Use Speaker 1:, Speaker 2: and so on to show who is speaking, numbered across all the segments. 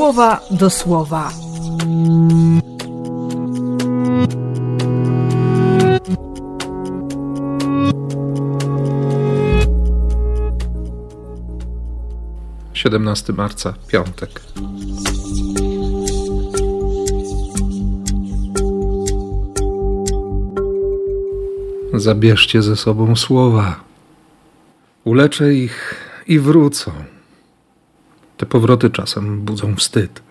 Speaker 1: słowa do słowa.
Speaker 2: Siedemnasty marca, piątek. Zabierzcie ze sobą słowa. Uleczę ich i wrócą. Te powroty czasem budzą wstyd,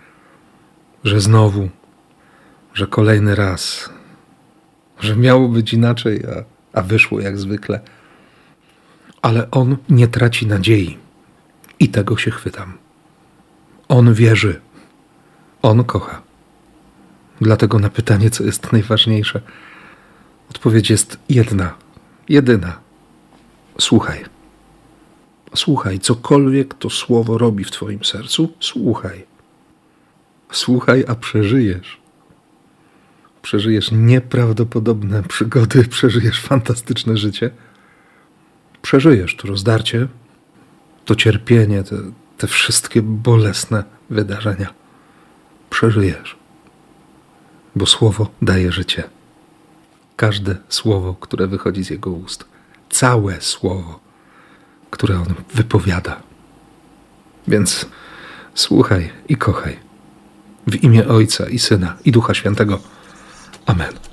Speaker 2: że znowu, że kolejny raz, że miało być inaczej, a, a wyszło jak zwykle. Ale on nie traci nadziei i tego się chwytam. On wierzy, on kocha. Dlatego na pytanie, co jest najważniejsze, odpowiedź jest jedna, jedyna. Słuchaj. Słuchaj, cokolwiek to słowo robi w Twoim sercu, słuchaj. Słuchaj, a przeżyjesz. Przeżyjesz nieprawdopodobne przygody, przeżyjesz fantastyczne życie. Przeżyjesz to rozdarcie, to cierpienie, te, te wszystkie bolesne wydarzenia. Przeżyjesz, bo słowo daje życie. Każde słowo, które wychodzi z jego ust, całe słowo które on wypowiada. Więc słuchaj i kochaj. W imię Ojca i Syna i Ducha Świętego. Amen.